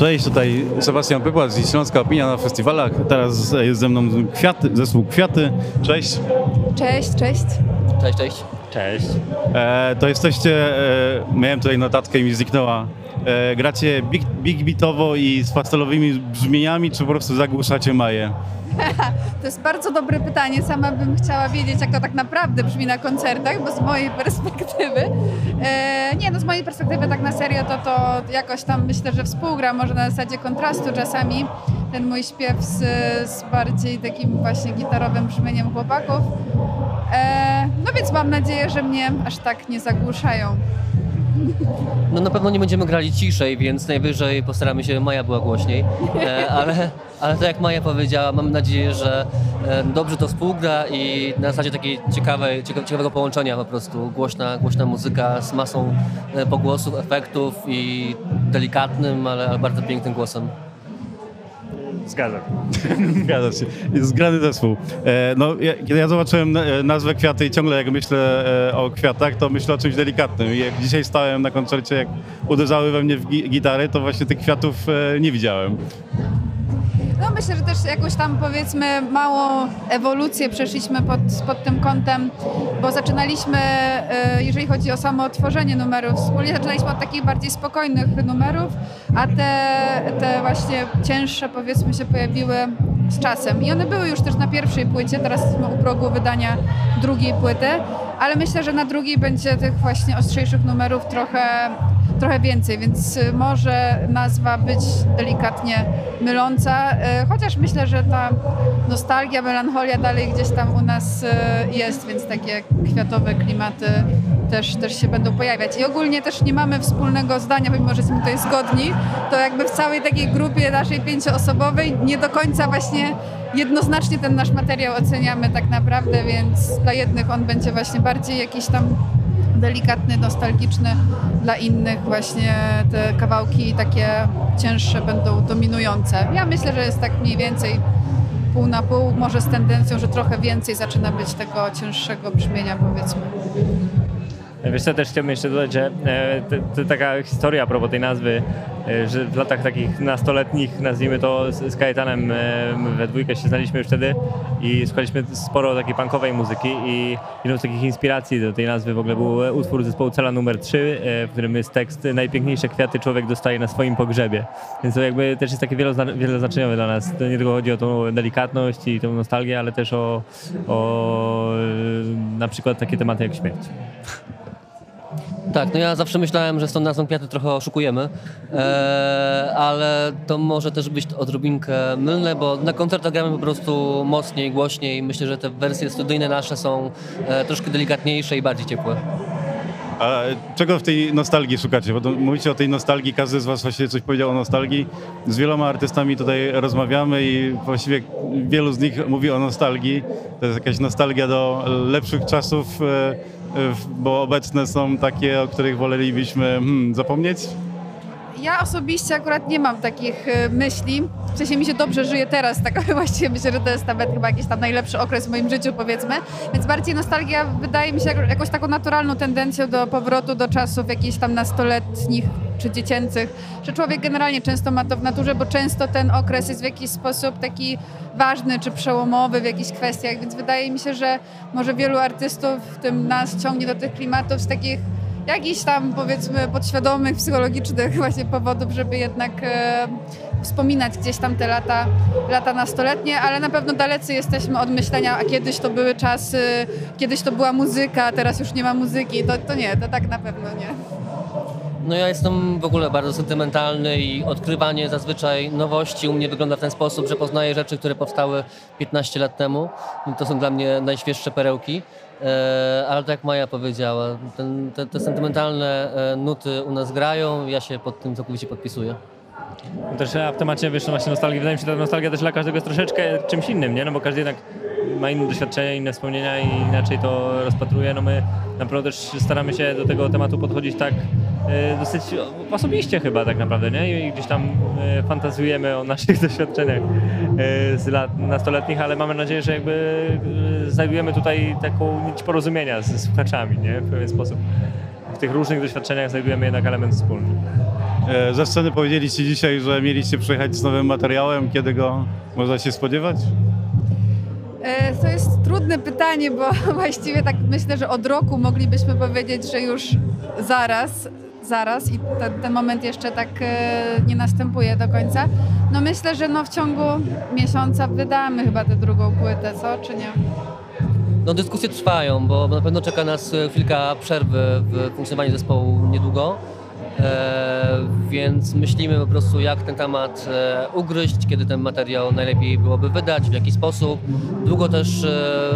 Cześć, tutaj Sebastian Pypłat z Śląska Opinia na festiwalach. Teraz jest ze mną Kwiaty, zespół Kwiaty. Cześć. Cześć, cześć. Cześć, cześć. Cześć. E, to jesteście, e, miałem tutaj notatkę i mi zniknęła. E, gracie big, big beatowo i z pastelowymi brzmieniami, czy po prostu zagłuszacie Maję? To jest bardzo dobre pytanie. Sama bym chciała wiedzieć, jak to tak naprawdę brzmi na koncertach, bo z mojej perspektywy, e, nie no, z mojej perspektywy tak na serio, to to jakoś tam myślę, że współgra, może na zasadzie kontrastu czasami, ten mój śpiew z, z bardziej takim właśnie gitarowym brzmieniem chłopaków. E, no więc mam nadzieję, że mnie aż tak nie zagłuszają. No na pewno nie będziemy grali ciszej, więc najwyżej postaramy się, Maja była głośniej, e, ale, ale tak jak Maja powiedziała, mam nadzieję, że e, dobrze to współgra i na zasadzie takiej ciekawej, cieka- ciekawego połączenia po prostu. Głośna, głośna muzyka z masą pogłosów, efektów i delikatnym, ale, ale bardzo pięknym głosem. Zgadzam. Zgadza się. Zgrany zespół. E, no, ja, kiedy ja zobaczyłem e, nazwę Kwiaty i ciągle jak myślę e, o kwiatach, to myślę o czymś delikatnym. Jak dzisiaj stałem na koncercie, jak uderzały we mnie w gi- gitary, to właśnie tych kwiatów e, nie widziałem. No myślę, że też jakoś tam powiedzmy małą ewolucję przeszliśmy pod, pod tym kątem, bo zaczynaliśmy, e, jeżeli chodzi o samo tworzenie numerów, wspólnie zaczynaliśmy od takich bardziej spokojnych numerów, a te, te właśnie cięższe powiedzmy się pojawiły z czasem. I one były już też na pierwszej płycie, teraz jesteśmy u progu wydania drugiej płyty, ale myślę, że na drugiej będzie tych właśnie ostrzejszych numerów trochę, trochę więcej, więc y, może nazwa być delikatnie myląca, y, chociaż myślę, że ta nostalgia, melancholia dalej gdzieś tam u nas y, jest, więc takie kwiatowe klimaty też, też się będą pojawiać. I ogólnie też nie mamy wspólnego zdania, pomimo że jesteśmy tutaj zgodni, to jakby w całej takiej grupie naszej pięcioosobowej nie do końca właśnie jednoznacznie ten nasz materiał oceniamy tak naprawdę, więc dla jednych on będzie właśnie bardziej jakiś tam delikatny, nostalgiczny, dla innych właśnie te kawałki takie cięższe będą dominujące. Ja myślę, że jest tak mniej więcej pół na pół, może z tendencją, że trochę więcej zaczyna być tego cięższego brzmienia powiedzmy. Wiesz co, też chciałbym jeszcze dodać, że e, to, to taka historia a propos tej nazwy, e, że w latach takich nastoletnich, nazwijmy to, z, Kajetanem e, we dwójkę się znaliśmy już wtedy i słuchaliśmy sporo takiej punkowej muzyki i jedną z takich inspiracji do tej nazwy w ogóle był utwór zespołu Cela numer 3, e, w którym jest tekst Najpiękniejsze kwiaty człowiek dostaje na swoim pogrzebie. Więc to jakby też jest takie wielozna- wieloznaczeniowe dla nas. To nie tylko chodzi o tą delikatność i tą nostalgię, ale też o, o na przykład takie tematy jak śmierć. Tak, no ja zawsze myślałem, że z tą nazwą kwiaty trochę oszukujemy, e, ale to może też być odrobinkę mylne, bo na koncertach gramy po prostu mocniej, głośniej. Myślę, że te wersje studyjne nasze są e, troszkę delikatniejsze i bardziej ciepłe. A czego w tej nostalgii szukacie? Bo mówicie o tej nostalgii, każdy z was właściwie coś powiedział o nostalgii. Z wieloma artystami tutaj rozmawiamy i właściwie wielu z nich mówi o nostalgii. To jest jakaś nostalgia do lepszych czasów, e, bo obecne są takie, o których wolelibyśmy hmm, zapomnieć. Ja osobiście akurat nie mam takich e, myśli. W sensie mi się dobrze żyje teraz, tak właściwie myślę, że to jest nawet chyba jakiś tam najlepszy okres w moim życiu, powiedzmy. Więc bardziej nostalgia wydaje mi się jak- jakąś taką naturalną tendencją do powrotu do czasów jakichś tam nastoletnich czy dziecięcych, że człowiek generalnie często ma to w naturze, bo często ten okres jest w jakiś sposób taki ważny czy przełomowy w jakichś kwestiach, więc wydaje mi się, że może wielu artystów, w tym nas, ciągnie do tych klimatów z takich jakichś tam powiedzmy podświadomych, psychologicznych właśnie powodów, żeby jednak e, wspominać gdzieś tam te lata, lata nastoletnie, ale na pewno dalecy jesteśmy od myślenia, a kiedyś to były czasy, kiedyś to była muzyka, teraz już nie ma muzyki. To, to nie, to tak na pewno nie. No ja jestem w ogóle bardzo sentymentalny i odkrywanie zazwyczaj nowości u mnie wygląda w ten sposób, że poznaję rzeczy, które powstały 15 lat temu. To są dla mnie najświeższe perełki. E, ale tak jak Maja powiedziała, ten, te, te sentymentalne e, nuty u nas grają, ja się pod tym całkowicie podpisuję. Też a w temacie wiesz, no właśnie nostalgii, wydaje mi się, że ta nostalgia też dla każdego jest troszeczkę czymś innym, nie? No bo każdy jednak ma inne doświadczenia, inne wspomnienia i inaczej to rozpatruje. No my naprawdę też staramy się do tego tematu podchodzić tak e, dosyć osobiście chyba tak naprawdę, nie? I gdzieś tam e, fantazjujemy o naszych doświadczeniach e, z lat nastoletnich, ale mamy nadzieję, że jakby znajdujemy tutaj taką nić porozumienia ze słuchaczami, nie? W pewien sposób. W tych różnych doświadczeniach znajdujemy jednak element wspólny. E, Ze sceny powiedzieliście dzisiaj, że mieliście przyjechać z nowym materiałem. Kiedy go można się spodziewać? E, To jest trudne pytanie, bo właściwie tak myślę, że od roku moglibyśmy powiedzieć, że już zaraz, zaraz i ten, ten moment jeszcze tak e, nie następuje do końca. No myślę, że no w ciągu miesiąca wydamy chyba tę drugą płytę, co czy nie? No dyskusje trwają, bo na pewno czeka nas e, chwilka przerwy w funkcjonowaniu zespołu niedługo. E, więc myślimy po prostu, jak ten temat e, ugryźć, kiedy ten materiał najlepiej byłoby wydać, w jaki sposób. Długo też e,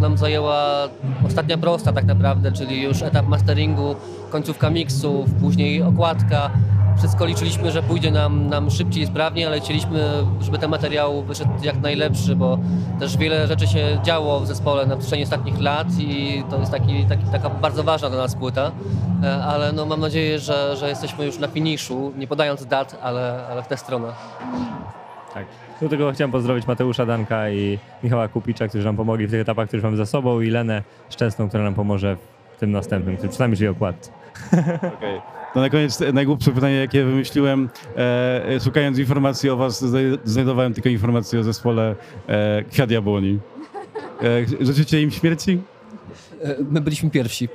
nam zajęła ostatnia prosta tak naprawdę, czyli już etap masteringu, końcówka miksów, później okładka. Wszystko liczyliśmy, że pójdzie nam, nam szybciej i sprawniej, ale chcieliśmy, żeby ten materiał wyszedł jak najlepszy, bo też wiele rzeczy się działo w zespole na przestrzeni ostatnich lat i to jest taki, taki, taka bardzo ważna dla nas płyta. E, Ale no, mam nadzieję, że, że jesteśmy już na finiszu, nie podając dat, ale, ale w tę stronę. Tak. Do tego chciałem pozdrowić Mateusza Danka i Michała Kupicza, którzy nam pomogli w tych etapach, które mamy za sobą i Lenę Szczęsną, która nam pomoże tym następnym, który przynajmniej czyli okładce. Okej. To na koniec najgłupsze pytanie, jakie wymyśliłem. E, e, szukając informacji o was, znaj- znajdowałem tylko informacje o zespole e, Kwiat Jabłoni. E, życzycie im śmierci? E, My byliśmy pierwsi.